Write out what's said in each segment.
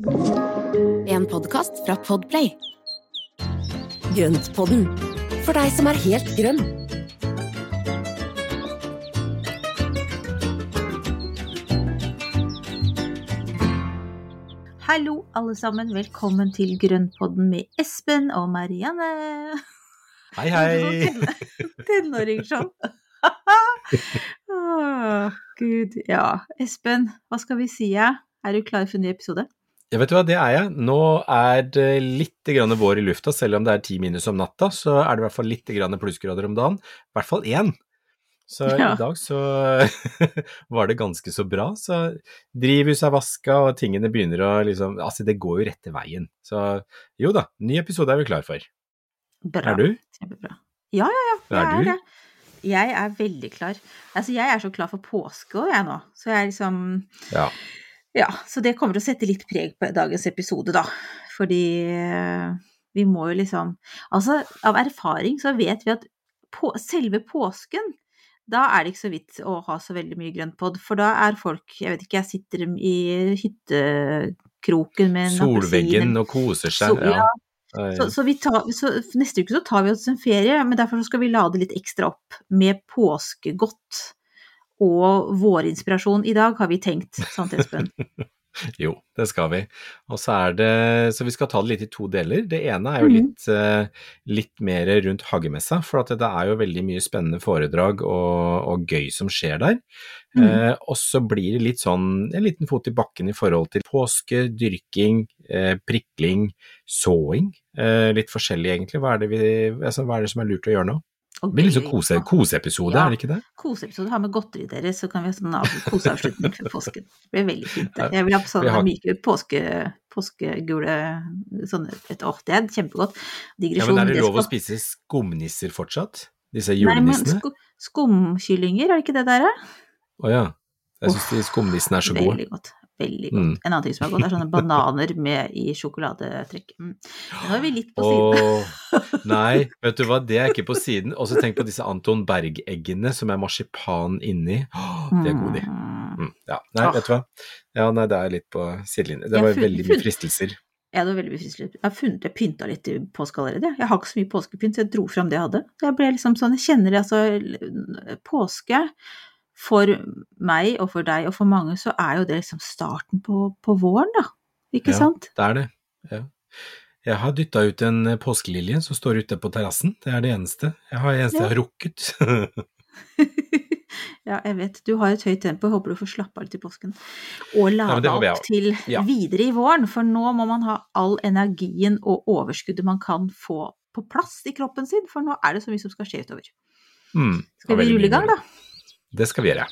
En podkast fra Podplay. Grøntpodden, for deg som er helt grønn. Hallo, alle sammen. Velkommen til Grønnpodden med Espen og Marianne. Hei, hei! Tenåringsshow. oh, Gud. Ja, Espen, hva skal vi si? Er du klar for en ny episode? Ja, vet du hva, det er jeg. Nå er det litt grann vår i lufta, selv om det er ti minus om natta, så er det i hvert fall litt grann plussgrader om dagen. I hvert fall én. Så Ja. i dag så var det ganske så bra. Så drivhuset er vaska, og tingene begynner å liksom Altså, det går jo rette veien. Så jo da, ny episode er vi klar for. Bra. Er du? Kjempebra. Ja, ja, ja. Er er, du? det. Jeg er veldig klar. Altså, jeg er så klar for påske òg, jeg nå. Så jeg er liksom Ja. Ja, så det kommer til å sette litt preg på dagens episode, da. Fordi eh, vi må jo liksom Altså, av erfaring så vet vi at på, selve påsken da er det ikke så vidt å ha så veldig mye grøntpod, for da er folk Jeg vet ikke, jeg sitter i hyttekroken med en Solveggen og koser seg. ja. Ja. Så, så, vi tar, så neste uke så tar vi oss en ferie, men derfor så skal vi lade litt ekstra opp med påskegodt og vårinspirasjon i dag, har vi tenkt, sant Espen? Jo, det skal vi. Og så er det Så vi skal ta det litt i to deler. Det ene er jo Mhm. litt, eh, litt mer rundt hagemessa, for at det er jo veldig mye spennende foredrag og, og gøy som skjer der. Mm. Eh, og så blir det litt sånn en liten fot i bakken i forhold til påske, dyrking, eh, prikling, såing. Eh, litt forskjellig egentlig. Hva er, det vi, altså, hva er det som er lurt å gjøre nå? Det blir litt sånn kose, koseepisode, Ja. er det ikke det? koseepisode. Ha med godteri deres, så kan vi ha sånn koseavslutning før påsken. Det blir veldig fint. det. Jeg vil ha sånne har- myke påske, påskegule sånne et, Åh, det er kjempegodt. Ja, men er det lov å spise skumnisser fortsatt? Disse Nei, men julenissene? sko, skumkyllinger, er det ikke det der? Å ja. Jeg syns oh, skumnissene er så gode. Veldig godt. Veldig godt. Mm. En annen ting som er godt, er sånne bananer med i sjokoladetrekk. Mm. Nå er vi litt på siden. Åh, nei, vet du hva, det er ikke på siden. Og så tenk på disse Anton Berg-eggene som er marsipan inni. Åh, det er gode, de. Mm. Mm, ja, nei, vet du hva. Ja, nei, det er litt på sidelinjen. Det var funnet- veldig mye fristelser. Ja, det var veldig befriskende. Jeg har funnet jeg pynta litt i påske allerede. Jeg har ikke så mye påskepynt, så jeg dro fram det jeg hadde. Jeg ble liksom sånn, jeg kjenner det altså Påske for meg og for deg og for mange, så er jo det liksom starten på, på våren, da. Ikke Ja. sant? Det er det. Ja. Jeg har dytta ut en eh, påskelilje som står ute på terrassen. Det er det eneste. Jeg har eneste jeg har rukket. ja, jeg vet. Du har et høyt tempo. Jeg håper du får slappe av i påsken. Og lade jeg opp til Ja. videre i våren, for nå må man ha all energien og overskuddet man kan få på plass i kroppen sin, for nå er det så mye som skal skje utover. Mm, Skal vi rulle i gang, da? Det skal vi gjøre.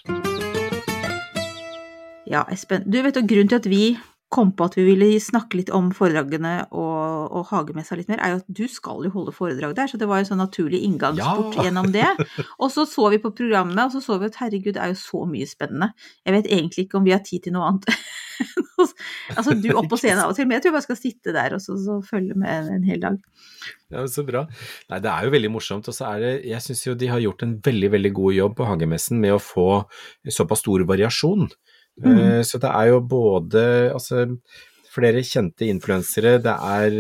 Ja, Espen. Du vet jo grunnen til at vi kom på at vi ville snakke litt om foredragene og, og hagemessa litt mer, er jo at du skal jo holde foredrag der, så det var jo sånn naturlig inngangsport Ja. gjennom det. Og så så vi på programmet, og så så vi at herregud, det er jo så mye spennende. Jeg vet egentlig ikke om vi har tid til noe annet. altså du opp på scenen av og til, men jeg tror jeg bare skal sitte der og så, så følge med en, en hel dag. Ja, Så bra. Nei, det er jo veldig morsomt. Og så er det Jeg syns jo de har gjort en veldig, veldig god jobb på Hagemessen med å få såpass stor variasjon. Mm. Eh, Så det er jo både altså flere kjente influensere, det er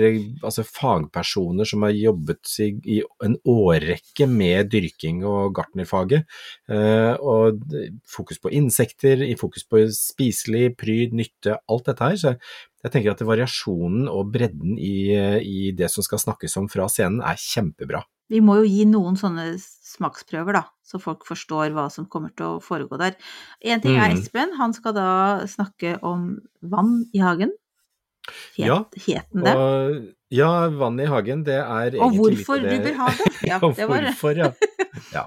altså fagpersoner som har jobbet i, i en årrekke med dyrking og gartnerfaget. Eh, og fokus på insekter, fokus på spiselig, pryd, nytte, alt dette her. Så jeg tenker at variasjonen og bredden i, i det som skal snakkes om fra scenen er kjempebra. Vi må jo gi noen sånne smaksprøver, da, så folk forstår hva som kommer til å foregå der. En ting er Mhm. Espen, han skal da snakke om vann i hagen. Het, Ja, het det? Og ja, vann i hagen, det er egentlig litt hvorfor litt det du vil ha det? Ja, Og det var det. hvorfor, ja. ja.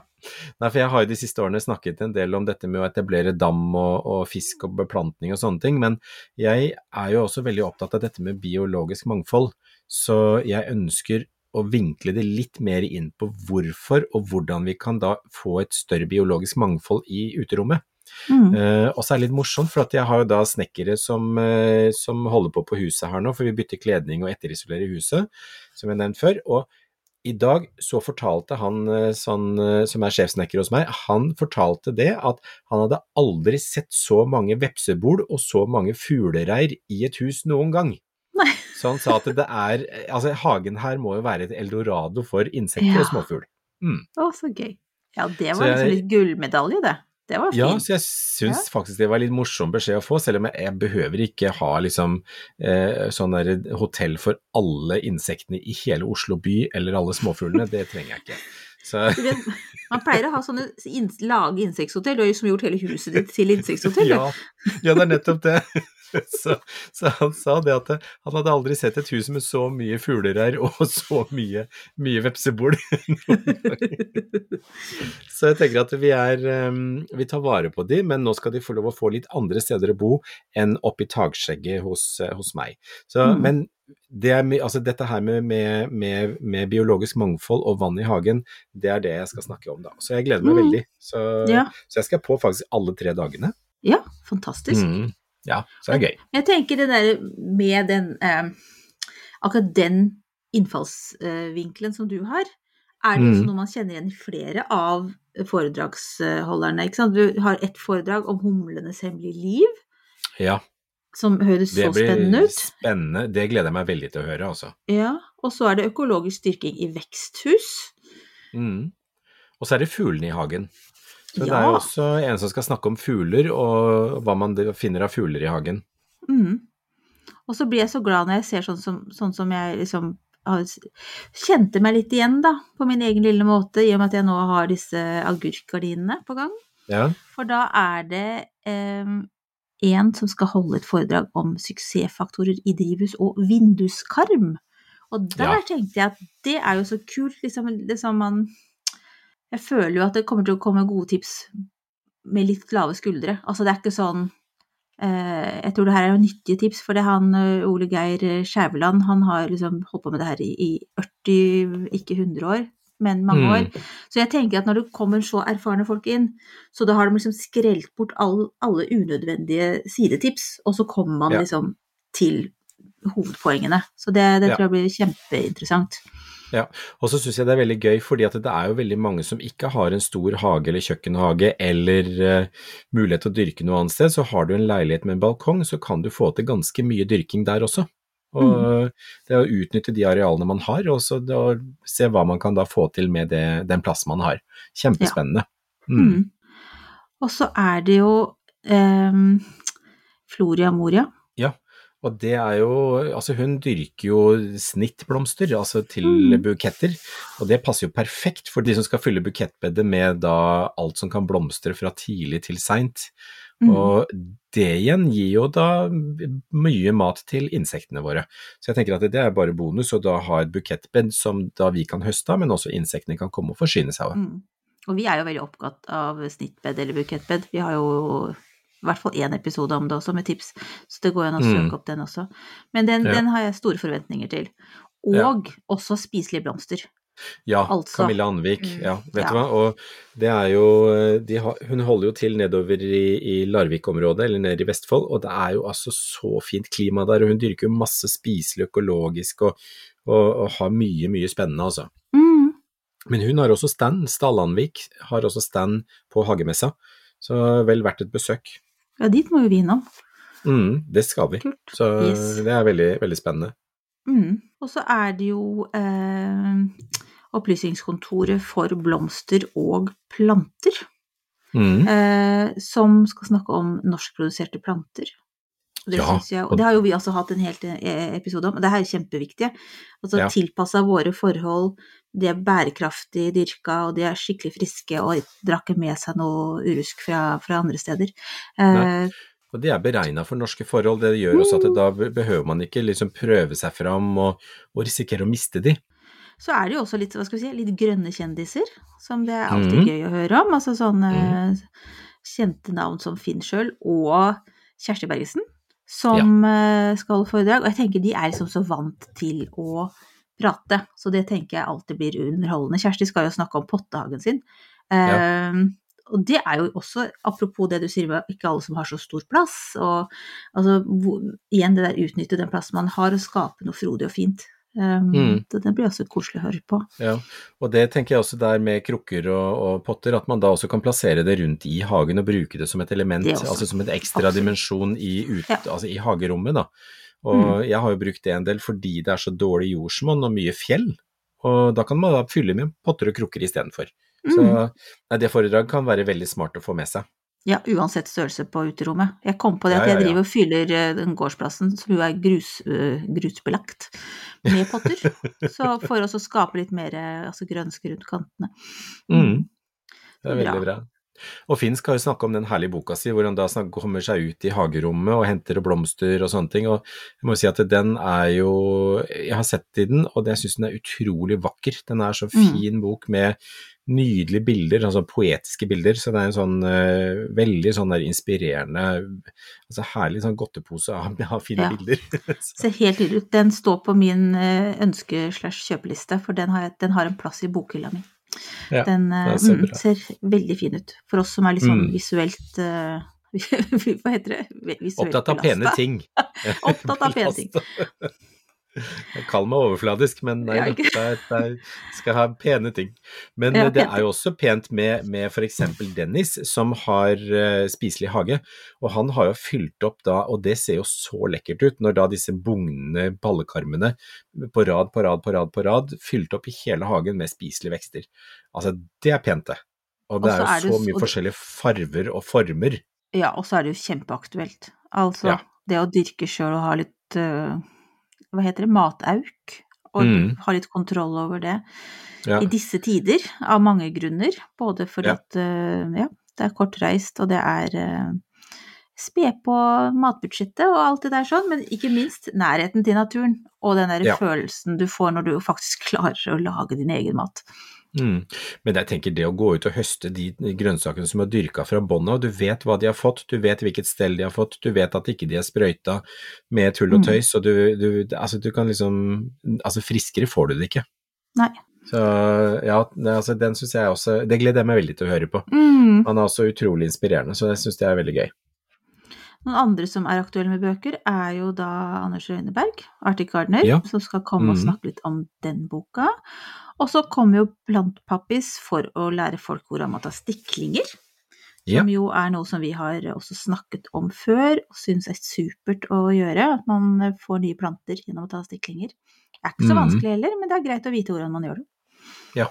Nei, for jeg har jo de siste årene snakket en del om dette med å etablere dam og, og fisk og beplantning og sånne ting, men jeg er jo også veldig opptatt av dette med biologisk mangfold, så jeg ønsker å vinkle det litt mer inn på hvorfor og hvordan vi kan da få et større biologisk mangfold i uterommet. Mm. Uh, og så er det litt morsomt, for at jeg har jo da snekkere som, uh, som holder på på huset her nå, for vi bytter kledning og etterisolerer huset, som jeg nevnte før. Og i dag så fortalte han uh, sånn, som er sjefsnekker hos meg, han fortalte det at han hadde aldri sett så mange vepsebol og så mange fuglereir i et hus noen gang. Så han sa at det er Altså, hagen her må jo være et eldorado for insekter Ja. og småfugl. Mm. Å, så gøy. Ja, det var var liksom litt gullmedalje, det. Det var Ja, så jeg syns faktisk det var litt morsom beskjed å få, selv om jeg, jeg behøver ikke ha liksom eh, sånn der hotell for alle insektene i hele Oslo by, eller alle småfuglene, det trenger jeg ikke. Så vet, Man pleier å ha sånne in lage insekthotell. Du har jo som gjort hele huset ditt til insekthotell. ja, ja, det er nettopp det. Så, så han sa det at han hadde aldri sett et hus med så mye fuglereir og så mye, mye vepsebol. Så jeg tenker at vi er um, Vi tar vare på de, men nå skal de få lov å få litt andre steder å bo enn oppi takskjegget hos, eh, hos meg. Så, Mm. Men det er, altså dette her med, med, med, med biologisk mangfold og vann i hagen, det er det jeg skal snakke om da. Så jeg gleder meg Mm. veldig. Så, Ja. så jeg skal på faktisk alle tre dagene. ja, fantastisk. Mm. Ja, så det er gøy. Jeg tenker det der med den eh, Akkurat den innfallsvinkelen som du har, er det også Mm. noe man kjenner igjen i flere av foredragsholderne. Ikke sant? Du har et foredrag om humlenes hemmelige liv, Ja, som høres så spennende blir ut. spennende. Det gleder jeg meg veldig til å høre, altså. Ja, og så er det økologisk styrking i veksthus. Mm. Og så er det fuglene i hagen. Så det Ja. er jo også en som skal snakke om fugler, og hva man finner av fugler i hagen. Mm. Og så blir jeg så glad når jeg ser sånn som, sånn som jeg liksom kjente meg litt igjen, da, på min egen lille måte, i og med at jeg nå har disse agurkgardinene på gang. Ja, For da er det eh, en som skal holde et foredrag om suksessfaktorer i drivhus og vinduskarm. Og der Ja. tenkte jeg at det er jo så kult, liksom, liksom man Jeg føler jo at det kommer til å komme gode tips med litt lave skuldre. Altså det er ikke sånn eh, Jeg tror det her er jo nyttige tips, for det han eh, Ole Geir Skjæveland, han har liksom holdt på med det her i, i 40, ikke 100 år, men mange Mm. år. Så jeg tenker at når det kommer så erfarne folk inn, så da har de liksom skrelt bort all, alle unødvendige sidetips, og så kommer man Ja. liksom til hovedpoengene. Så det, det tror jeg blir kjempeinteressant. Og så syns jeg det er veldig gøy, fordi at det er jo veldig mange som ikke har en stor hage eller kjøkkenhage eller uh, mulighet til å dyrke noe annet sted. Så har du en leilighet med en balkong, så kan du få til ganske mye dyrking der også. Og det er å utnytte de arealene man har, og så se hva man kan da få til med det, den plassen man har. Kjempespennende. Mm. Mm. Og så er det jo um, Floria Moria. Og det er jo Altså, hun dyrker jo snittblomster, altså til Mm. buketter. Og det passer jo perfekt for de som skal fylle bukettbedet med da alt som kan blomstre fra tidlig til seint. Mm. Og det igjen gir jo da mye mat til insektene våre. Så jeg tenker at det er bare bonus å da ha et bukettbed som da vi kan høste av, men også insektene kan komme og forsyne seg av. Mm. Og vi er jo veldig opptatt av snittbed eller bukettbed. Vi har jo i hvert fall én episode om det også, med tips, så det går an å søke Mm. opp den også. Men den, Ja. den har jeg store forventninger til. Ja. Og også spiselige blomster. Ja, Altså. Camilla Anvik. Mm, Ja, vet ja. du hva. Og det er jo de har, Hun holder jo til nedover i, i Larvik-området, eller nede i Vestfold, og det er jo altså så fint klima der. Og hun dyrker jo masse spiselig økologisk og, og, og har mye, mye spennende, altså. Mm. Men hun har også stand. Stallanvik har også stand på hagemessa, så vel verdt et besøk. Ja, dit må jo vi innom. Mm, det skal vi. Kult. Så Yes. det er veldig, veldig spennende. Mm. Og så er det jo eh, Opplysningskontoret for blomster og planter, Mm. eh, som skal snakke om norskproduserte planter. Det, Ja, jeg, og det har jo vi også hatt en helt eh, episode om, og det her er kjempeviktig. Altså Ja. tilpassa våre forhold, de er bærekraftig dyrka, og de er skikkelig friske og drakk med seg noe urusk fra, fra andre steder. Nei. Eh, Og det er beregna for norske forhold. Det gjør også at da behøver man ikke liksom prøve seg fram og, og risikere å miste de. Så er det jo også litt, hva skal vi si, litt grønne kjendiser, som det er alltid mm. gøy å høre om. Altså sånne kjente navn som Finn sjøl og Kjersti Bergesen, som ja. skal holde foredrag. Og jeg tenker de er liksom så vant til å prate, så det tenker jeg alltid blir underholdende. Kjersti skal jo snakke om pottehagen sin. Ja. Uh, og det er jo også, apropos det du sier med ikke alle som har så stor plass, og altså hvor, igjen det der utnytte den plassen man har, og skape noe frodig og fint. Um, Mm. Så det blir også koselig å høre på. Ja, og det tenker jeg også der med krukker og, og potter, at man da også kan plassere det rundt i hagen og bruke det som et element, altså som en ekstra Absolutt. dimensjon i, ut, Ja. altså i hagerommet. da. Og jeg har jo brukt det en del fordi det er så dårlig jordsmonn og mye fjell, og da kan man da fylle med potter og krukker istedenfor. Så Mm. nei, det foredraget kan være veldig smart å få med seg. Ja, uansett størrelse på uterommet. Jeg kom på det Ja, at ja, jeg driver og fyller eh, den gårdsplassen, som jo er grus, eh, grusbelagt, med potter. Så for å skape litt mer eh, altså grønske rundt kantene. Mm. Det er veldig bra. Og Finn skal jo snakke om den herlige boka si, hvor han da kommer seg ut i hagerommet og henter blomster og sånne ting. Og jeg må si at den er jo Jeg har sett i den, og jeg syns den er utrolig vakker. Den er så Mm. fin bok med nydelige bilder, altså poetiske bilder. Så det er en sånn uh, veldig sånn der inspirerende Altså herlig sånn godtepose av, av fine Ja. bilder. Ser helt nydelig ut. Den står på min eh, ønske-slash-kjøpeliste, for den har, den har en plass i bokhylla mi. Ja, den uh, det er mm, ser veldig fin ut. For oss som er litt sånn Mm. visuelt uh, Hva heter det? Visuelt Opptatt av pene ting. Opptatt av pene ting. Jeg kaller meg overfladisk, men nei er- er- skal ha pene ting. Men Ja, det er jo også pent med, med f.eks. Dennis, som har uh, spiselig hage. Og han har jo fylt opp da, og det ser jo så lekkert ut, når da disse bugnende pallekarmene på rad på rad på rad på rad fylt opp i hele hagen med spiselige vekster. Altså, det er pent, det. Og det så er jo det så mye forskjellige farver og former. Ja, og så er det jo kjempeaktuelt. Altså, Ja. det å dyrke sjøl og ha litt eh, Hva heter det? Matauk. Og Mm. ha litt kontroll over det. Ja. I disse tider, av mange grunner. Både fordi Ja. at eh, ja, det er kortreist, og det er uh, Spe på matbudsjettet og alt det der sånn, men ikke minst nærheten til naturen. Og den der Ja. følelsen du får når du faktisk klarer å lage din egen mat. Mm. Men jeg tenker det å gå ut og høste de grønnsakene som er dyrka fra bånn av, du vet hva de har fått, du vet hvilket stell de har fått, du vet at ikke de er sprøyta med tull og Mm. tøys, og du, du, altså du kan liksom Altså friskere får du det ikke. Nei. Så ja, det, altså den syns jeg også Det gleder jeg meg veldig til å høre på. Mm. Han er også utrolig inspirerende, så jeg syns det er veldig gøy. Noen andre som er aktuelle med bøker, er jo da Anders Røyneberg, Arctic Gardener, Ja. som skal komme og Mhm. snakke litt om den boka. Og så kommer jo Plantpappis for å lære folk hvordan man tar stiklinger. Ja. Som jo er noe som vi har også snakket om før, og syns er supert å gjøre. At man får nye planter gjennom å ta stiklinger. Det er ikke så Mhm. vanskelig heller, men det er greit å vite hvordan man gjør det. Ja,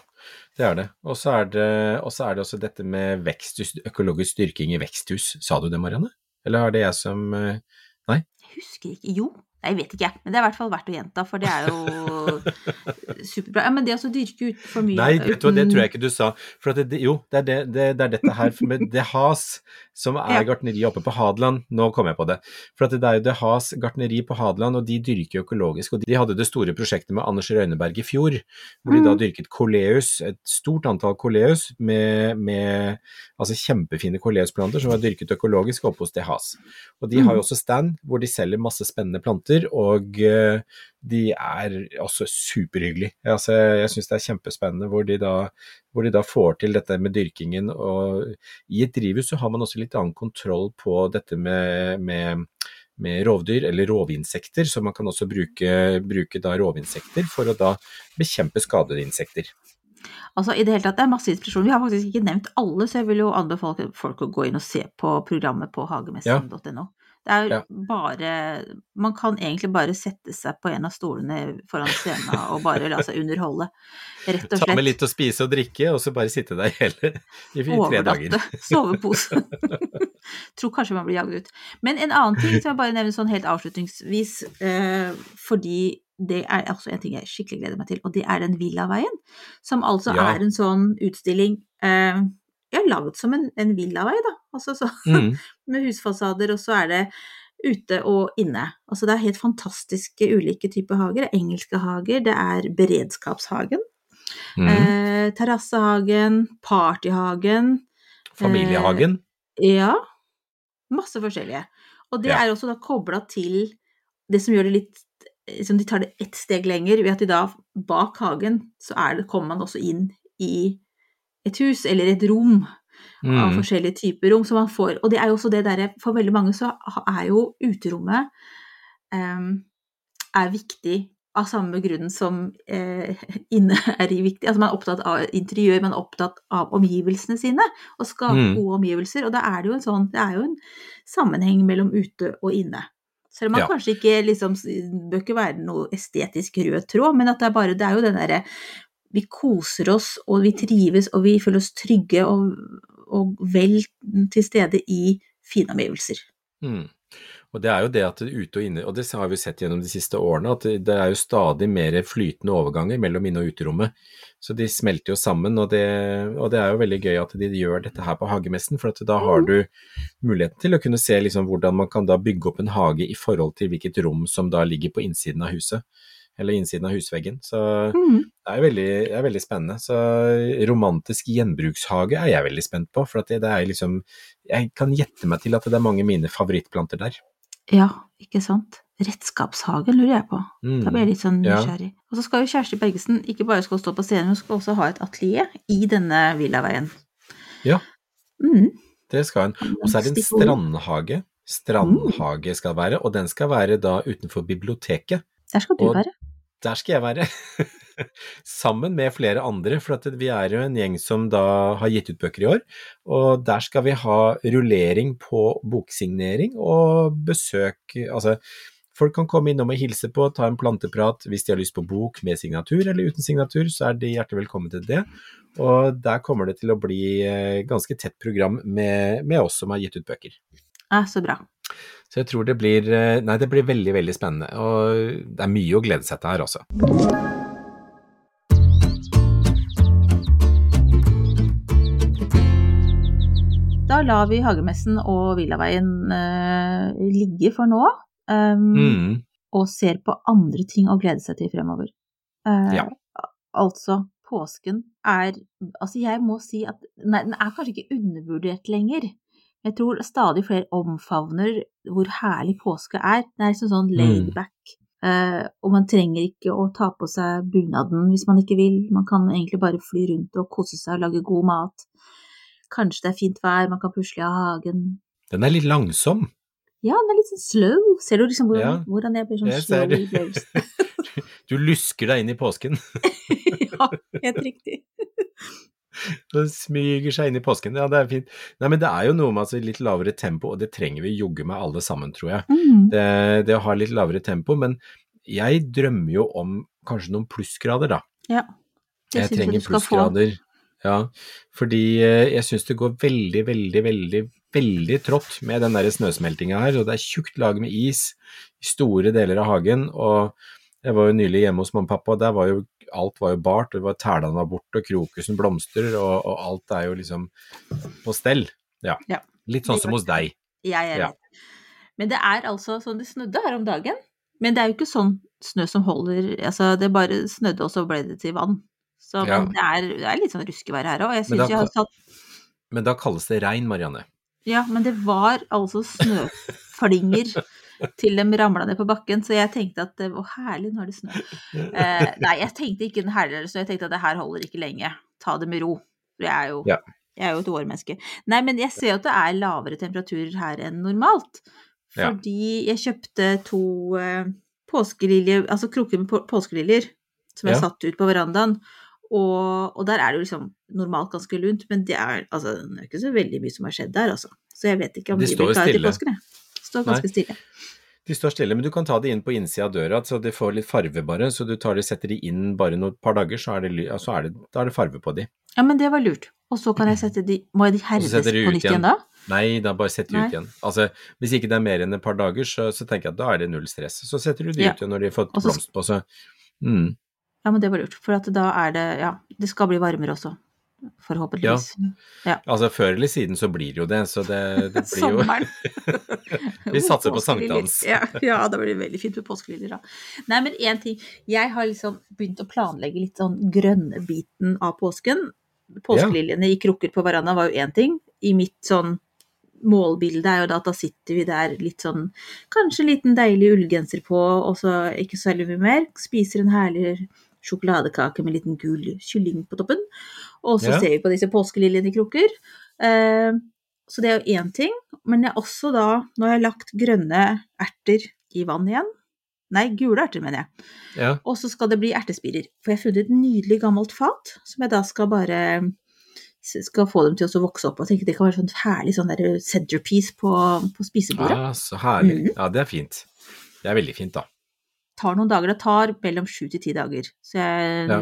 det er det. Og så er det, og er det også dette med veksthus, økologisk styrking i veksthus. Sa du det, Marianne? Eller er det jeg som Nei? Jeg husker ikke Jo, nei, jeg vet ikke, men det er i hvert fall verdt å gjenta, for det er jo superbra. Ja, men det å dyrke ut for mye Nei, vet du hva, det tror jeg ikke du sa. For det, jo, det er, det, det, det er dette her med Det Has, som er Ja. gartneri oppe på Hadeland. Nå kom jeg på det. For det er jo Det Has gartneri på Hadeland, og de dyrker økologisk. Og de hadde det store prosjektet med Anders Røyneberg i fjor, hvor de da Mm. dyrket koleus, et stort antall koleus, med, med altså kjempefine koleusplanter som var dyrket økologisk oppe hos Det Has. Og de har jo Mm. også stand hvor de selger masse spennende planter, og eh, de er også superhyggelige. Altså, jeg syns det er kjempespennende hvor de, da, hvor de da får til dette med dyrkingen. Og i et drivhus så har man også litt annen kontroll på dette med, med, med rovdyr, eller rovinsekter, så man kan også bruke, bruke rovinsekter for å da bekjempe skadede insekter. Altså, i det hele tatt, det er masse inspirasjon. Vi har faktisk ikke nevnt alle, så jeg vil jo anbefale folk å gå inn og se på programmet på hagemessen.no. Det er jo Ja. bare Man kan egentlig bare sette seg på en av stolene foran scenen og bare la seg underholde, rett og Ta med litt å spise og drikke, og så bare sitte der hele i tre dager. Overnatte. Sovepose. Tror kanskje man blir jagd ut. Men en annen ting som jeg bare nevner sånn helt avslutningsvis, eh, fordi det er også en ting jeg skikkelig gleder meg til, og det er den Villaveien. Som altså Ja. er en sånn utstilling eh, ja, laget som en, en villavei, da. Altså så, Mm. med husfasader, og så er det ute og inne. Altså det er helt fantastiske ulike typer hager. Det er engelske hager, det er beredskapshagen, Mm. eh, terrassehagen, partyhagen. Familiehagen. Ja, masse forskjellige. Og det Ja. er også da kobla til det som gjør det litt liksom De tar det ett steg lenger, ved at de da bak hagen så er det, kommer man også inn i et hus eller et rom av Mm. forskjellige typer rom. som man får, og det er jo også det derre For veldig mange så er jo uterommet um, er viktig av samme grunn som eh, inne er viktig. Altså man er opptatt av interiør, man er opptatt av omgivelsene sine, og skape Mm. gode omgivelser. Og da er det jo en sånn, det er jo en sammenheng mellom ute og inne. Selv om man Ja. kanskje ikke liksom Det bør ikke være noe estetisk rød tråd, men at det er bare Det er jo den derre Vi koser oss, og vi trives, og vi føler oss trygge og, og vel til stede i fine omgivelser. Mm. Og det er jo det at ute og inne, og det har vi sett gjennom de siste årene, at det- er jo stadig mer flytende overganger mellom inne- og uterommet. Så de smelter jo sammen, og det, og det er jo veldig gøy at de gjør dette her på hagemessen, for at da har du muligheten til å kunne se liksom hvordan man kan da bygge opp en hage i forhold til hvilket rom som da ligger på innsiden av huset, eller innsiden av husveggen. Så Mm. det er veldig, det er veldig spennende. Så romantisk gjenbrukshage er jeg veldig spent på, for at det, det er liksom Jeg kan gjette meg til at det er mange mine favorittplanter der. Ja, ikke sant. Redskapshage lurer jeg på. Mm. Da blir jeg litt sånn Ja. Og så skal jo Kjersti Bergesen ikke bare skal stå på scenen, hun skal også ha et atelier i denne villaveien. Ja. Mm. Det skal hun. Og så er det en strandhage. Strandhage skal være, og den skal være da utenfor biblioteket. Der skal du Og- være. Der skal jeg være. Sammen med flere andre, for vi er jo en gjeng som da har gitt ut bøker i år. Og der skal vi ha rullering på boksignering og besøk Altså, folk kan komme innom og hilse på, ta en planteprat hvis de har lyst på bok med signatur eller uten signatur, så er de hjertelig velkommen til det. Og der kommer det til å bli eh, ganske tett program med, med oss som har gitt ut bøker. Ja, så bra. Så jeg tror det blir eh, Nei, det blir veldig, veldig spennende. Og det er mye å glede seg til her, også. Da lar vi hagemessen og villaveien eh, ligge for nå, um, Mm. og ser på andre ting å glede seg til fremover. Eh, Ja. Altså, påsken er Altså, jeg må si at Nei, den er kanskje ikke undervurdert lenger. Jeg tror stadig flere omfavner hvor herlig påske er. Det er liksom sånn laid Mm. Eh, og man trenger ikke å ta på seg bunaden hvis man ikke vil. Man kan egentlig bare fly rundt og kose seg og lage god mat. Kanskje det er fint vær, man kan pusle av hagen. Den er litt langsom. Ja, den er litt sånn slow. Ser du liksom hvordan, Ja, hvordan jeg blir sånn jeg slow i? Du lusker deg inn i påsken. ja, helt riktig. Det smyger seg inn i påsken. Ja, det er fint. Nei, men det er jo noe med altså, litt lavere tempo, og det trenger vi jogge med alle sammen, tror jeg. Mm. Det, det å ha litt lavere tempo, men jeg drømmer jo om kanskje noen plussgrader, da. Ja. Det Jeg trenger plussgrader. Ja, fordi eh, jeg syns det går veldig, veldig, veldig, veldig trått med den der snøsmeltinga her, og det er tjukt lag med is i store deler av hagen. og jeg var jo nylig hjemme hos mamma og pappa, og der var jo alt var jo bart, det var tælene var borte, og krokusen blomstrer, og, og alt er jo liksom på stell. Ja. Ja. Litt sånn som hos deg. Ja, jeg Ja. vet. Men det er altså sånn det snødde her om dagen. Men det er jo ikke sånn snø som holder Altså, det bare snødde, og så ble det til vann. Så Ja. det, er, det er litt sånn ruskevær her òg. Men da Men da kalles det regn, Marianne. Ja, men det var altså snøflinger til de ramla ned på bakken, så jeg tenkte at det var herlig, nå er det snø. Eh, nei, jeg tenkte ikke den herligere snø, jeg tenkte at det her holder ikke lenge. Ta det med ro. For jeg er jo, Ja. jeg er jo et vårmenneske. Nei, men jeg ser jo at det er lavere temperaturer her enn normalt. Fordi jeg kjøpte to eh, påskeliljer, altså krukker med på- påskeliljer, som jeg Ja. satt ut på verandaen. Og, og der er det jo liksom normalt ganske lunt, men det er, altså, det er ikke så veldig mye som har skjedd der, altså. Så jeg vet ikke om De de blir klare til påsken, jeg. Står ganske stille. De står stille, men du kan ta de inn på innsida av døra, så de får litt farve bare. Så du tar de, setter de inn bare noen par dager, så er det, så er det, da er det farve på de. Ja, men det var lurt. Og så kan jeg sette de Må jeg de herdes de på nytt igjen. da? Nei, da bare setter de ut igjen. Altså, hvis ikke det er mer enn et par dager, så, så tenker jeg at da er det null stress. Så setter du de Ja. ut igjen når de har fått blomst på så Mm. Ja, men det var lurt. For at da er det Ja, det skal bli varmere også. Forhåpentligvis. Altså, før eller siden så blir det jo det, så det, det blir jo Sommeren. Vi satser på sankthans. Ja, ja, det blir veldig fint med påskeliljer, da. Nei, men én ting. Jeg har liksom begynt å planlegge litt sånn grønnbiten av påsken. Påskeliljene i krukker på verandaen var jo én ting. I mitt sånn målbilde er jo da at da sitter vi der litt sånn Kanskje en liten deilig ullgenser på, og så ikke så veldig mye mer. Spiser en herlig sjokoladekake med en liten gul kylling på toppen. Og så Ja. ser vi på disse påskeliljene i krukker. Eh, så det er jo én ting. Men jeg også da, nå har jeg lagt grønne erter i vann igjen. Nei, gule erter, mener jeg. Ja. Og så skal det bli ertespirer. For jeg har funnet et nydelig gammelt fat, som jeg da skal bare skal få dem til å vokse opp. Og tenke det kan være sånn herlig sånn der centerpiece på, på spisebordet. Ja, så herlig. Mm. Ja, det er fint. Det er veldig fint, da. tar noen dager. Det tar mellom sju til ti dager. Så jeg, Ja.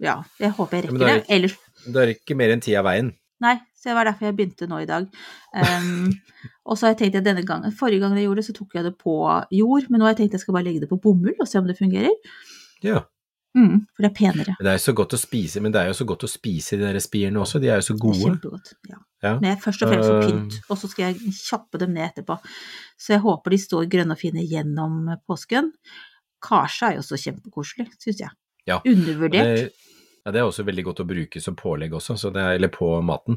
ja. jeg håper jeg rekker er det. Ellers Det er ikke mer enn ti av veien. Nei, så det var derfor jeg begynte nå i dag. Um, og så har jeg tenkt at denne gangen, Forrige gang jeg gjorde det, så tok jeg det på jord, men nå har jeg tenkt jeg skal bare legge det på bomull og se om det fungerer. Ja. Mm, for det er penere. Det er jo så godt å spise, men det er jo så godt å spise de der spirene også, de er jo så gode. kjempegodt. Ja. Ja. Men jeg er først og fremst Øh. pynt, og så skal jeg kjappe dem ned etterpå. Så jeg håper de står grønne og fine gjennom påsken. Karse er jo også kjempekoselig, syns jeg. Ja. Undervurdert. Det, ja, det er også veldig godt å bruke som pålegg også, så det er, eller på maten.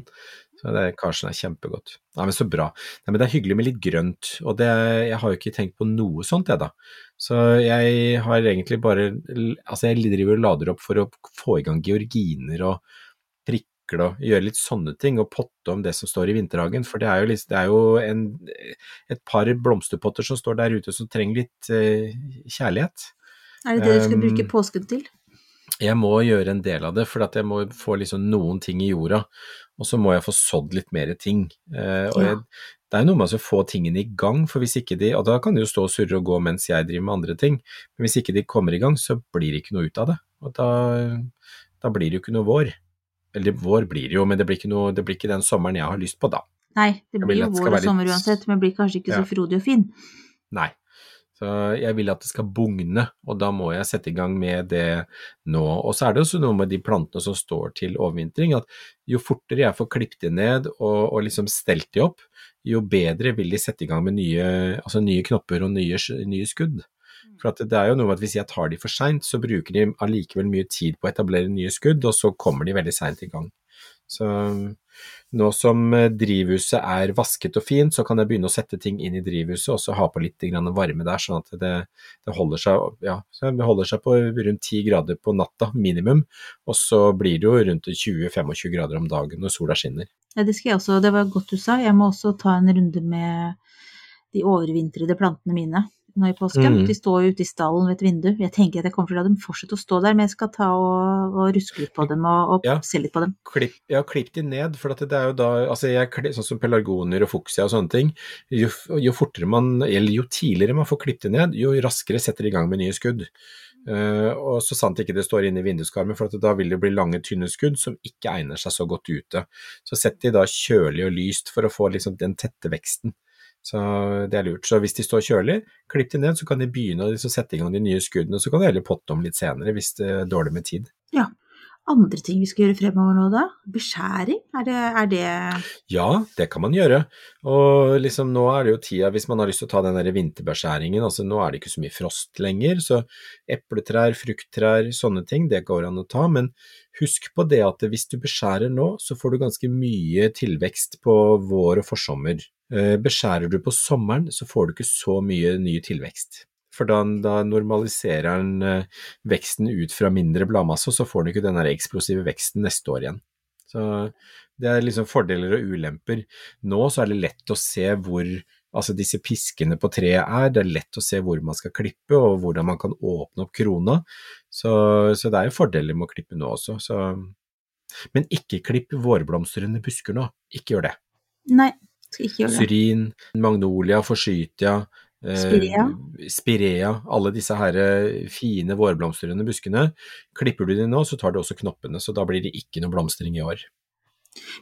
Så det, Karsen er kjempegodt. Nei, men så bra. Nei, men det er hyggelig med litt grønt, og det, jeg har jo ikke tenkt på noe sånt, jeg da. Så jeg har egentlig bare Altså, jeg driver og lader opp for å få i gang georginer og prikle og gjøre litt sånne ting, og potte om det som står i vinterhagen. For det er jo, litt, det er jo en, et par blomsterpotter som står der ute som trenger litt eh, kjærlighet. Er det det du skal Um, bruke påsken til? Jeg må gjøre en del av det, for at jeg må få liksom noen ting i jorda, og så må jeg få sådd litt mer ting. Eh, og Ja. jeg, det er noe med å få tingene i gang, for hvis ikke de, og da kan de jo stå og surre og gå mens jeg driver med andre ting, men hvis ikke de kommer i gang, så blir det ikke noe ut av det. Og da, da blir det jo ikke noe vår. Eller vår blir det jo, men det blir ikke, noe, det blir ikke den sommeren jeg har lyst på da. Nei, det Jeg blir jo vår og sommer uansett, men blir kanskje ikke Ja. så frodig og fin. Nei. Så jeg vil at det skal bugne, og da må jeg sette i gang med det nå. Og så er det også noe med de plantene som står til overvintring, at jo fortere jeg får klippet de ned og, og liksom stelt de opp, jo bedre vil de sette i gang med nye, altså nye knopper og nye, nye skudd. For at det er jo noe med at hvis jeg tar de for seint, så bruker de allikevel mye tid på å etablere nye skudd, og så kommer de veldig seint i gang. Så nå som eh, drivhuset er vasket og fint, så kan jeg begynne å sette ting inn i drivhuset og så ha på litt varme der, sånn at det, det holder seg, ja, det holder seg på rundt 10 grader på natta, minimum. Og så blir det jo rundt 20-25 grader om dagen når sola skinner. Ja, det skal jeg også, det var godt du sa. Jeg må også ta en runde med de overvintrede plantene mine nå i påsken. Mm. De står jo ute i stallen ved et vindu. Jeg tenker at jeg kommer til å la dem fortsette å stå der, men jeg skal ta og, og ruske litt på dem og, og Ja. se litt på dem. Klipp, ja, klipp de ned, for at det er jo da altså jeg, Sånn som pelargoner og fuksia og sånne ting. Jo, jo fortere man, eller jo tidligere man får klippet de ned, jo raskere setter de i gang med nye skudd. Uh, og så sant ikke det står inne i vinduskarmen, for at da vil det bli lange, tynne skudd som ikke egner seg så godt ute. Så sett de da kjølig og lyst for å få liksom den tette veksten. Så det er lurt. Så hvis de står kjølig, klipp de ned, så kan de begynne å liksom sette i gang de nye skuddene. Så kan de heller potte om litt senere hvis det er dårlig med tid. Andre ting vi skal gjøre fremover nå, da? Beskjæring? Er det, er det Ja, det kan man gjøre. Og liksom nå er det jo tida, hvis man har lyst til å ta den derre vinterbeskjæringen, altså nå er det ikke så mye frost lenger, så epletrær, frukttrær, sånne ting, det går an å ta, men husk på det at hvis du beskjærer nå, så får du ganske mye tilvekst på vår og forsommer. Eh, Beskjærer du på sommeren, så får du ikke så mye ny tilvekst. For da, da normaliserer den eh, veksten ut fra mindre bladmasse, og så får han ikke den eksplosive veksten neste år igjen. Så det er liksom fordeler og ulemper. Nå så er det lett å se hvor altså disse piskene på treet er, det er lett å se hvor man skal klippe og hvordan man kan åpne opp krona. Så, så det er jo fordeler med å klippe nå også. Så. Men ikke klipp vårblomstrende busker nå, ikke gjør det. Nei, skal ikke gjøre det. Syrin, magnolia, forsytia, Spirea. spirea, alle disse her eh, fine vårblomstrende buskene. Klipper du de nå, så tar du også knoppene, så da blir det ikke noe blomstring i år.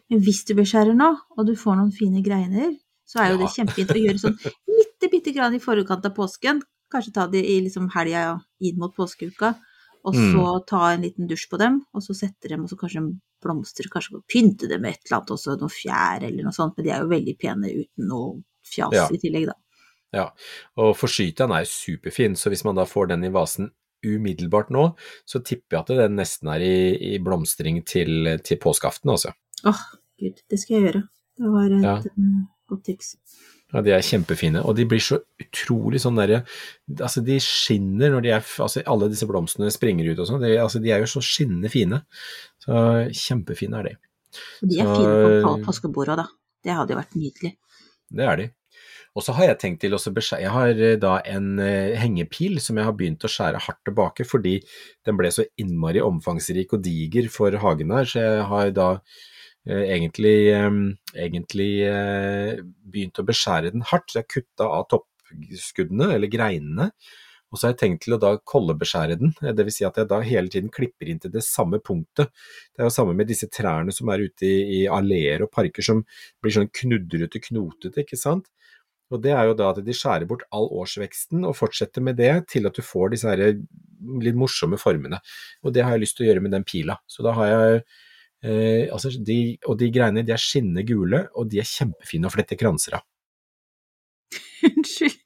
Men hvis du beskjærer nå, og du får noen fine greiner, så er jo det kjempefint å gjøre sånn bitte, bitte grann i forkant av påsken. Kanskje ta det i liksom helga inn mot påskeuka, og så ta en liten dusj på dem, og så sette dem, og så kanskje de kanskje pynte dem med et eller annet, også noe fjær eller noe sånt, men de er jo veldig pene uten noe fjas Ja. i tillegg, da. Ja, og forsytiaen er superfin, så hvis man da får den i vasen umiddelbart nå, så tipper jeg at den nesten er i, i blomstring til, til påskeaften, altså. Åh, gud, det skal jeg gjøre. Det var et Ja. eh, godt tips. Ja, de er kjempefine, og de blir så utrolig sånn derre Altså, de skinner når de er Altså, alle disse blomstene springer ut og sånn, altså, de er jo så skinnende fine. Så kjempefine er de. Og de er Så- fine på på påskebordet òg, da. Det hadde jo vært nydelig. Det er de. Og så har jeg tenkt til å beskjære Jeg har eh, da en eh, hengepil som jeg har begynt å skjære hardt tilbake fordi den ble så innmari omfangsrik og diger for hagen her, så jeg har da eh, egentlig, egentlig begynt å beskjære den hardt. Så jeg kutta av toppskuddene, eller greinene. Og så har jeg tenkt til å da kollebeskjære den, vil si at jeg da hele tiden klipper inn til det samme punktet. Det er jo samme med disse trærne som er ute i, i alleer og parker som blir sånn knudrete, knotete, ikke sant. Og det er jo da at de skjærer bort all årsveksten og fortsetter med det til at du får disse her litt morsomme formene. Og det har jeg lyst til å gjøre med den pila. Så da har jeg eh, altså de, Og de greiene de er skinnende gule, og de er kjempefine å flette kranser av. Unnskyld.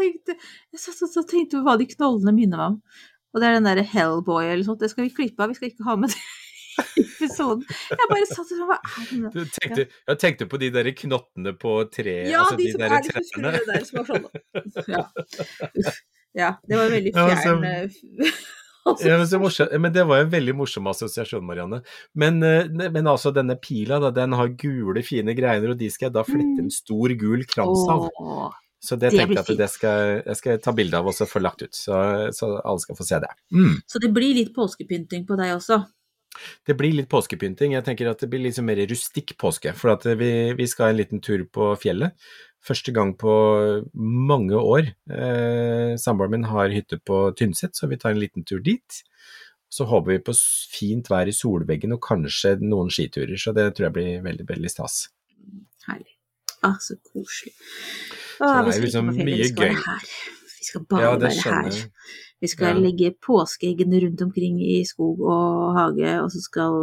Jeg satt og tenkte, på hva de knollene minner meg om. Og det er den derre Hellboy eller sånt, det skal vi klippe av, vi skal ikke ha med det episoden. Jeg bare satt og hva er det nå? Tenkte, jeg tenkte på de der knottene på treet, Ja, altså de de, som der er litt trærne. skrue der, som var sånn. Ja. Uff. ja, det var veldig fjern ja, altså, Ja, men, men det var en veldig morsom assosiasjon, Marianne. Men, eh, men altså, denne pila, da, den har gule, fine greiner, og de skal jeg da flette en stor, gul krans av. Så det det tenkte jeg at det skal, jeg skal ta bilde av og så få lagt ut, så, så alle skal få se det. Mm. Så det blir litt påskepynting på deg også? Det blir litt påskepynting. Jeg tenker at det blir litt sånn mer rustikk påske. For at vi, vi skal en liten tur på fjellet. Første gang på mange år. Eh, Samboeren min har hytte på Tynset, så vi tar en liten tur dit. Så håper vi på fint vær i solveggen og kanskje noen skiturer, så det tror jeg blir veldig, veldig stas. Herlig. Ah, så koselig. Så Ah, det vi er skal liksom på ferie, vi skal være her. Vi skal bare Ja, være her. Vi skal Ja. legge påskeeggene rundt omkring i skog og hage, og så skal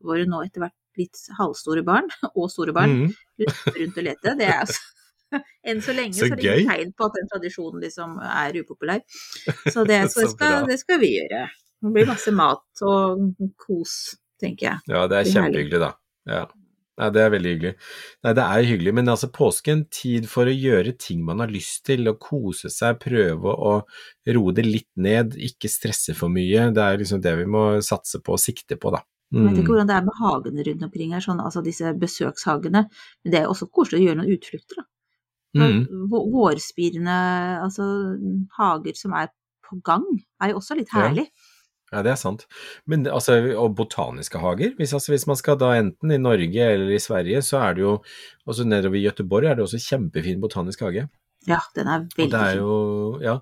våre nå etter hvert litt halvstore barn, og store barn, mm. rundt og lete. Det er altså Enn så lenge Så så, er det ingen tegn på at den tradisjonen liksom er upopulær. Så det, så det, Så skal, det skal vi gjøre. Det blir masse mat og kos, tenker jeg. Ja, det er kjempehyggelig, da. Ja. Nei, det er veldig hyggelig. Nei, det er hyggelig, men altså påsken, tid for å gjøre ting man har lyst til, å kose seg, prøve å roe det litt ned, ikke stresse for mye. Det er liksom det vi må satse på og sikte på, da. Jeg vet ikke Mm. hvordan det er med hagene rundt omkring her, sånn, altså disse besøkshagene. Men det er også koselig å gjøre noen utflukter, da. Mm. Vårspirende altså, hager som er på gang, er jo også litt herlig. Ja, det er sant. Men altså, og botaniske hager, hvis, altså, hvis man skal da enten i Norge eller i Sverige, så er det jo også nedover i Gøteborg er det også kjempefin botanisk hage. Ja, den er veldig fin. ja,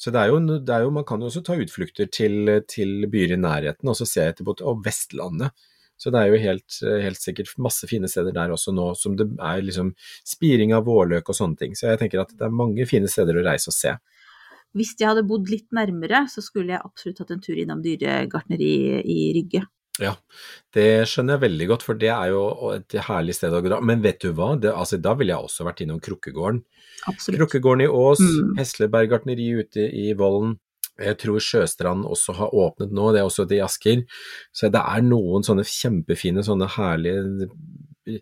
så det er jo, det er jo, man kan jo også ta utflukter til, til byer i nærheten, og så jeg etter bot- og Vestlandet. Så det er jo helt, helt sikkert masse fine steder der også nå, som det er liksom spiring av vårløk og sånne ting. Så jeg tenker at det er mange fine steder å reise og se. Hvis jeg hadde bodd litt nærmere, så skulle jeg absolutt hatt en tur innom dyregartneri i Rygge. Ja, det skjønner jeg veldig godt, for det er jo et herlig sted å dra. Men vet du hva, det, altså, da ville jeg også vært innom Krukkegården. Absolutt. Krukkegården i Ås, Mm. Hesleberg gartneri ute i Vollen. Jeg tror Sjøstrand også har åpnet nå, det er også det i Asker. Så det er noen sånne kjempefine, sånne herlige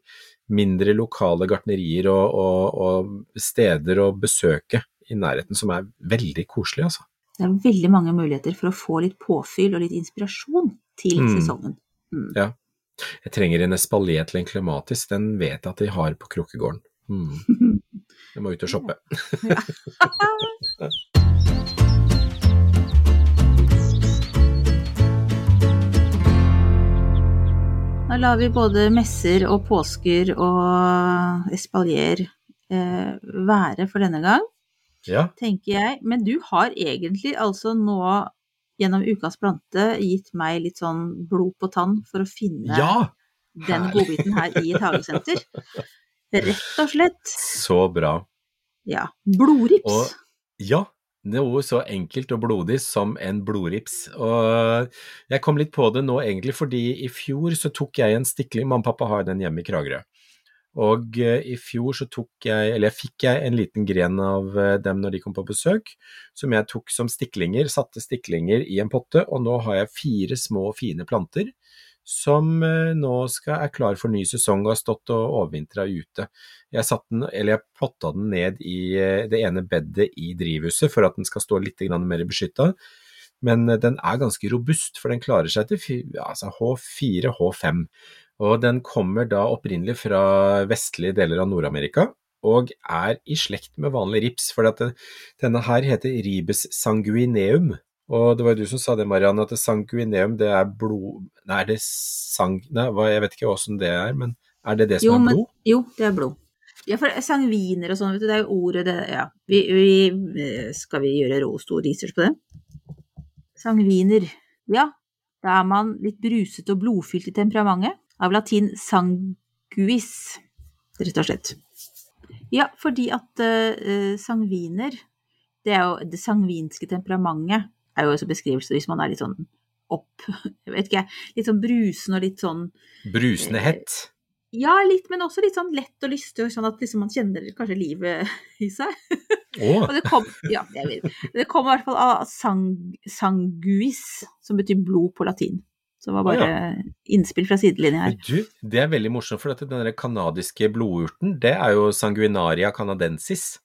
mindre lokale gartnerier og, og, og steder å besøke i nærheten som er veldig koselig, altså. Det er veldig mange muligheter for å få litt påfyll og litt inspirasjon til Mm. sesongen. Mm. Ja. Jeg trenger en espalier til en klematis, den vet jeg at de har på Krukkegården. Mm. Jeg må ut og shoppe. Da lar vi både messer og påsker og espalier eh, være for denne gang, Ja, tenker jeg. Men du har egentlig altså nå gjennom Ukas plante gitt meg litt sånn blod på tann for å finne ja! den godbiten her i et hagesenter. Rett og slett. Så bra. Ja. Blodrips. Og ja, noe så enkelt og blodig som en blodrips. Og jeg kom litt på det nå egentlig fordi i fjor så tok jeg en stikling, mamma og pappa har den hjemme i Kragerø. Og eh, i fjor så tok jeg, eller jeg fikk jeg en liten gren av eh, dem når de kom på besøk, som jeg tok som stiklinger, satte stiklinger i en potte, og nå har jeg fire små fine planter som eh, nå skal, er klar for ny sesong og har stått og overvintra ute. Jeg satt den, eller jeg potta den ned i det ene bedet i drivhuset for at den skal stå litt mer beskytta. Men den er ganske robust, for den klarer seg til altså H4, H5. Og den kommer da opprinnelig fra vestlige deler av Nord-Amerika, og er i slekt med vanlig rips, for denne her heter ribes sanguineum. Og det var jo du som sa det, Marianne, at det sanguineum det er blod... Nei, er det sang... Nei, jeg vet ikke åssen det er, men er det det som Jo, er men, blod? jo, det er blod. Ja, for sangviner og sånn, vet du, det er jo ordet det Ja. Vi, vi eh, Skal vi gjøre rå stor research på det? Sangviner. Ja, da er man litt brusete og blodfylt i temperamentet. Av latin sanguis, rett og slett. Ja, fordi at uh, sangviner Det er jo det sangvinske temperamentet er jo også beskrivelse hvis man er litt sånn opp Jeg vet ikke, litt sånn brusende og litt sånn Brusende hett. ja, litt, men også litt sånn lett og lystig, sånn at liksom man kjenner kanskje livet i seg. Oh. Og det kom, ja, jeg vet. Det kom i hvert fall av sang, sanguis, som betyr blod på latin. Så det var bare innspill fra sidelinja her. du, det er veldig morsomt, for den canadiske kanadiske blodurten, det er jo sanguinaria canadensis.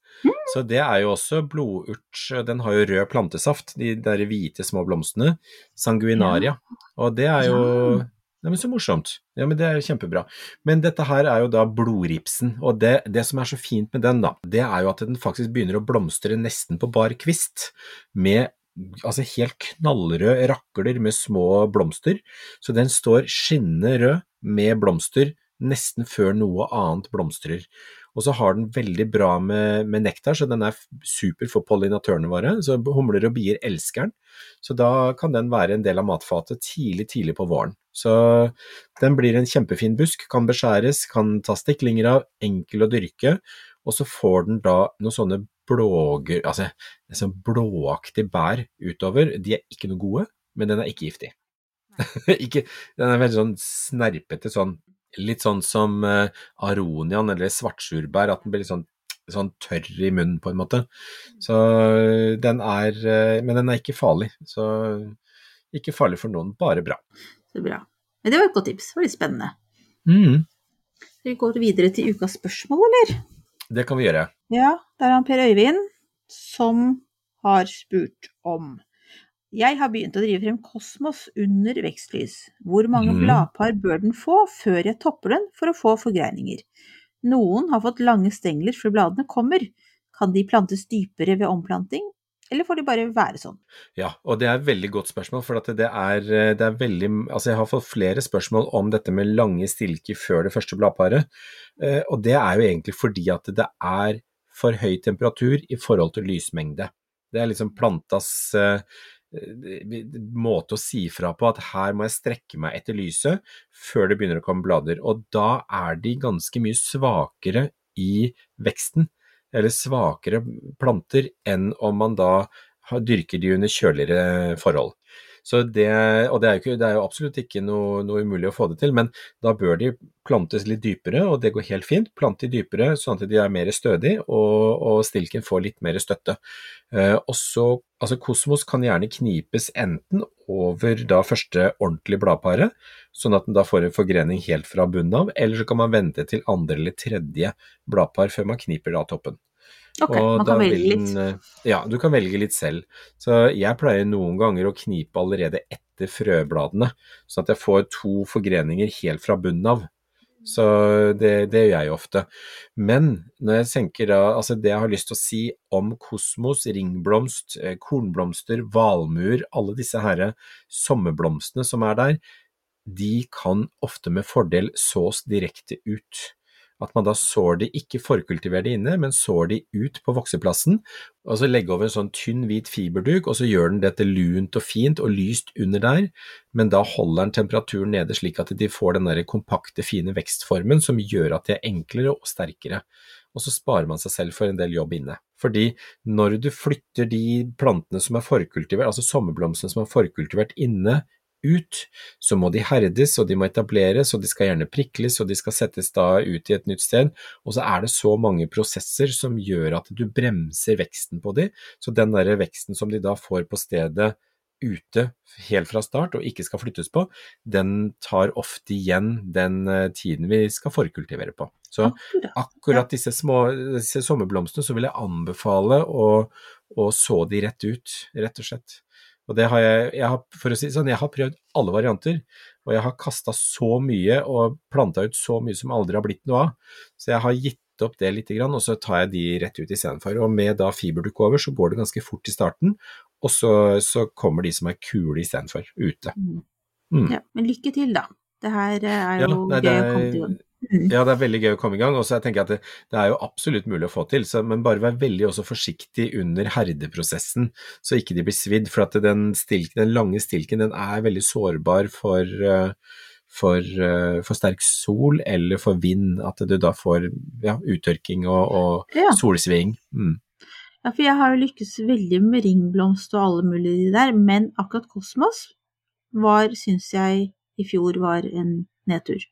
Så det er jo også blodurt, den har jo rød plantesaft, de der hvite små blomstene. Sanguinaria. Og det er jo Ja. Nei, men så morsomt. Ja, men det er jo kjempebra. Men dette her er jo da blodripsen, og det, det som er så fint med den, da, det er jo at den faktisk begynner å blomstre nesten på bar kvist, med altså helt knallrød rakler med små blomster. Så den står skinnende rød med blomster nesten før noe annet blomstrer. Og så har den veldig bra med, med nektar, så den er super for pollinatørene våre. Så humler og bier elsker den. Så da kan den være en del av matfatet tidlig, tidlig på våren. Så den blir en kjempefin busk, kan beskjæres, kan ta stiklinger av, enkel å dyrke. Og så får den da noen sånne blåger, altså sånn blåaktig bær utover. De er ikke noe gode, men den er ikke giftig. ikke, den er veldig sånn snerpete, sånn litt sånn som uh, aronian eller svartsurbær, at den blir litt sånn, sånn tørr i munnen på en måte. Så eh, den er, uh, men den er ikke farlig. Så ikke farlig for noen, bare bra. Så bra. Men det var et godt tips. Det var litt spennende. Mm, Skal vi gå videre til ukas spørsmål, eller? det kan vi gjøre. Ja, det er han Per Øyvind som har spurt om Jeg har begynt å drive frem Kosmos under vekstlys. Hvor mange mm. bladpar bør den få før jeg topper den for å få forgreininger? Noen har fått lange stengler før bladene kommer. Kan de plantes dypere ved omplanting, eller får de bare være sånn? Ja, og det er et veldig godt spørsmål, for det er, det er veldig Altså, jeg har fått flere spørsmål om dette med lange stilker før det første bladparet, eh, og det er jo egentlig fordi at det er for høy temperatur i forhold til lysmengde. Det er liksom plantas eh, måte å si fra på at her må jeg strekke meg etter lyset før det begynner å komme blader, og da er de ganske mye svakere i veksten, eller svakere planter, enn om man da dyrker de under kjøligere forhold. Det, og det er, ikke, det er jo absolutt ikke noe, noe umulig å få det til, men da bør de plantes litt dypere, og det går helt fint. Plante de dypere sånn at de er mer stødige, og, og stilken får litt mer støtte. Eh, også, altså Kosmos kan gjerne knipes enten over da første ordentlige bladpare, sånn at den da får en forgrening helt fra bunnen av, eller så kan man vente til andre eller tredje bladpar før man kniper da toppen. Ok, Og man kan velge litt. den, eh, Ja, du kan velge litt selv. Så jeg pleier noen ganger å knipe allerede etter frøbladene, sånn at jeg får to forgreninger helt fra bunnen av. Så det, det gjør jeg ofte. Men når jeg tenker da, altså det jeg har lyst til å si om kosmos, ringblomst, eh, kornblomster, valmuer, alle disse her sommerblomstene som er der, de kan ofte med fordel sås direkte ut. At man da sår de, ikke forkultiver de inne, men sår de ut på vokseplassen, og så legge over en sånn tynn hvit fiberduk, og så gjør den dette lunt og fint og lyst under der, men da holder den temperaturen nede slik at de får den der kompakte, fine vekstformen som gjør at de er enklere og sterkere. Og så sparer man seg selv for en del jobb inne. Fordi når du flytter de plantene som er forkultivert, altså sommerblomstene som er forkultivert inne, ut, så må de herdes og de må etableres og de skal gjerne prikles og de skal settes da ut i et nytt sted, og så er det så mange prosesser som gjør at du bremser veksten på de, så den der veksten som de da får på stedet ute helt fra start og ikke skal flyttes på, den tar ofte igjen den eh, tiden vi skal forkultivere på. Så Akkurat. akkurat disse små disse sommerblomstene så vil jeg anbefale å, å så de rett ut, rett og slett. Og det har jeg, jeg har, for å si sånn, jeg har prøvd alle varianter, og jeg har kasta så mye og planta ut så mye som aldri har blitt noe av. Så jeg har gitt opp det litt, og så tar jeg de rett ut istedenfor. Og med da fiberdukk over, så går det ganske fort i starten, og så, så kommer de som er kule istedenfor, ute. Mm. Ja, men lykke til, da. Det her er Ja, jo nei, gøy å komme til. Mm. Ja, det er veldig gøy å komme i gang. Og så tenker jeg at det, det er jo absolutt mulig å få til, så, men bare vær veldig også forsiktig under herdeprosessen, så ikke de blir svidd. For at den, stilken, den lange stilken den er veldig sårbar for, eh, for, eh, for sterk sol eller for vind. At du da får ja, uttørking og, og Ja. solsving. Mm. Ja, for jeg har jo lykkes veldig med ringblomst og alle mulige de der, men akkurat kosmos var, syns jeg, i fjor var en nedtur.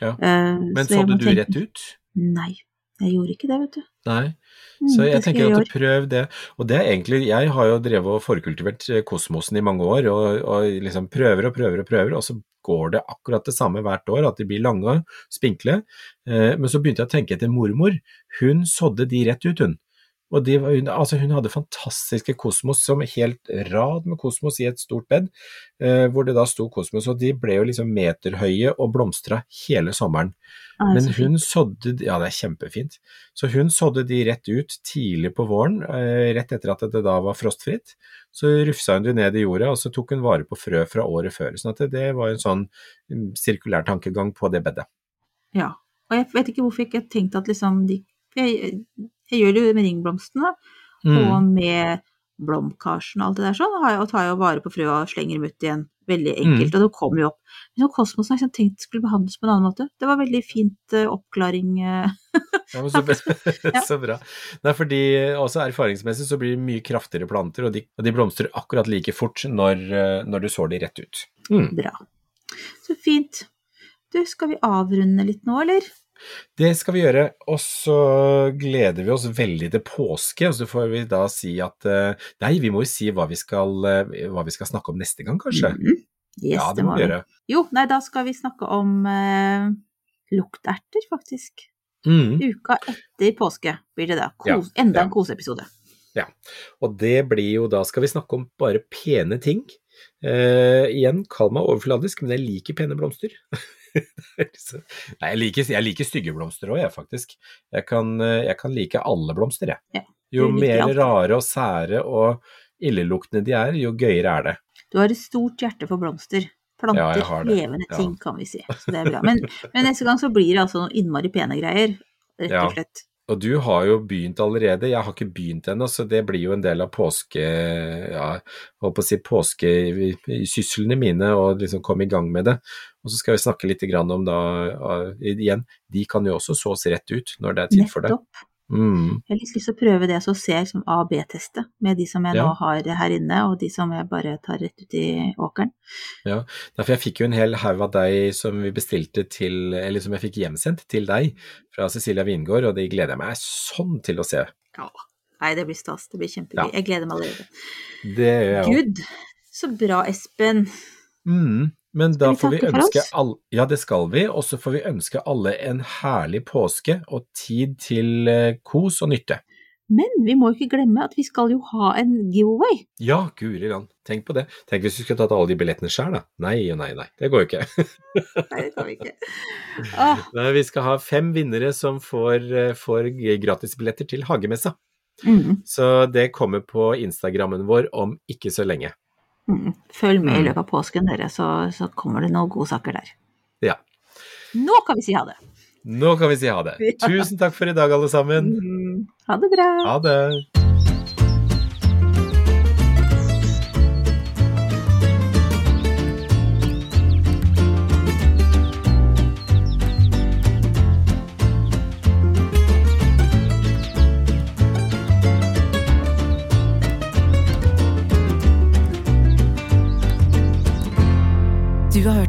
Ja. Eh, Men så du tenke- rett ut? Nei, jeg gjorde ikke det, vet du. Nei. Mm, Så jeg tenker at prøv det. Og det er egentlig, jeg har jo drevet og forkultivert eh, kosmosen i mange år, og, og liksom prøver og prøver og prøver, og så går det akkurat det samme hvert år, at de blir lange, spinkle. Eh, men så begynte jeg å tenke etter mormor. Hun sådde de rett ut, hun. Og de, altså hun hadde fantastiske kosmos, som helt rad med kosmos i et stort bed, eh, hvor det da sto kosmos, og de ble jo liksom meterhøye og blomstra hele sommeren. Ah, Men hun sådde, ja det er kjempefint, så hun sådde de rett ut tidlig på våren, eh, rett etter at det da var frostfritt. Så rufsa hun de ned i jorda, og så tok hun vare på frø fra året før. sånn at det, det var en sånn mm, sirkulær tankegang på det bedet. Ja. Og jeg vet ikke hvorfor jeg ikke tenkte at liksom de jeg, jeg gjør det med ringblomstene, Mm. og med blomkarsen og alt det der sånn, og tar jo vare på frø og slenger dem ut igjen. Veldig Mm. enkelt, og det kommer jo opp. Men så kosmosen har jeg tenkt skulle behandles på en annen måte. Det var veldig fint uh, oppklaring. eh. Ja, så, Ja. så bra. Nei, fordi også erfaringsmessig så blir det mye kraftigere planter, og de, og de blomstrer akkurat like fort når, eh, når du sår de rett ut. Mm. Bra. Så fint. Du, skal vi avrunde litt nå, eller? Det skal vi gjøre, og så gleder vi oss veldig til påske. Og så får vi da si at eh, Nei, vi må jo si hva vi skal, eh, hva vi skal snakke om neste gang, kanskje? Mhm. Yes, ja, det må vi gjøre. Jo, nei, da skal vi snakke om eh, lukterter, faktisk. Mm. Uka etter påske blir det da. Ja, Kos, enda ja. en koseepisode. Og det blir jo da skal vi snakke om bare pene ting. Eh, igjen, kall meg overfladisk, men jeg liker pene blomster. Så- Nei, jeg liker, jeg liker stygge blomster òg, jeg, faktisk. Jeg kan, eh, jeg kan like alle blomster, jeg. Ja, Jo mer alt. rare og sære og illeluktende de er, jo gøyere er det. Du har et stort hjerte for blomster. Planter, Ja, jeg har det. levende Ja. ting, kan vi si. Så det er bra. Men, men neste gang så blir det altså noen innmari pene greier, rett og slett. Og du har jo begynt allerede, jeg har ikke begynt ennå, så det blir jo en del av påske, ja, holdt på å si påskesyslene mine, og liksom komme i gang med det. Og så skal vi snakke litt om da, uh, igjen, de kan jo også sås rett ut når det er tid for det. Nettopp. Mm, Jeg har litt lyst til å prøve det, å se som A- og B-teste med de som jeg Ja. nå har her inne, og de som jeg bare tar rett ut i åkeren. Ja, Derfor jeg fikk jo en hel haug av deg som vi bestilte til, eller som jeg fikk hjemsendt til deg fra Cecilia Wingård, og de gleder jeg meg sånn til å se. Ja. Nei, det blir stas. Det blir kjempegøy. Ja. Jeg gleder meg allerede. Det gjør jeg òg. Gud, så bra, Espen. Mm, men da får vi ønske alle Ja, det skal vi. Og så får vi ønske alle en herlig påske og tid til eh, kos og nytte. Men vi må ikke glemme at vi skal jo ha en giveaway. Ja, guri land. Tenk på det. Tenk hvis vi skulle tatt alle de billettene sjøl, da. Nei og nei, nei. Det går jo ikke. Nei, det kan vi ikke. Ah. Nei, vi skal ha fem vinnere som får, eh, får gratisbilletter til hagemessa. mm, Så det kommer på Instagrammen vår om ikke så lenge. Mm. Følg med i Mm. løpet av påsken, dere, så, så kommer det noen gode saker der. Ja. Nå kan vi si ha det. Nå kan vi si ha det. Tusen takk for i dag, alle sammen. Mm. Ha det bra. Ha det.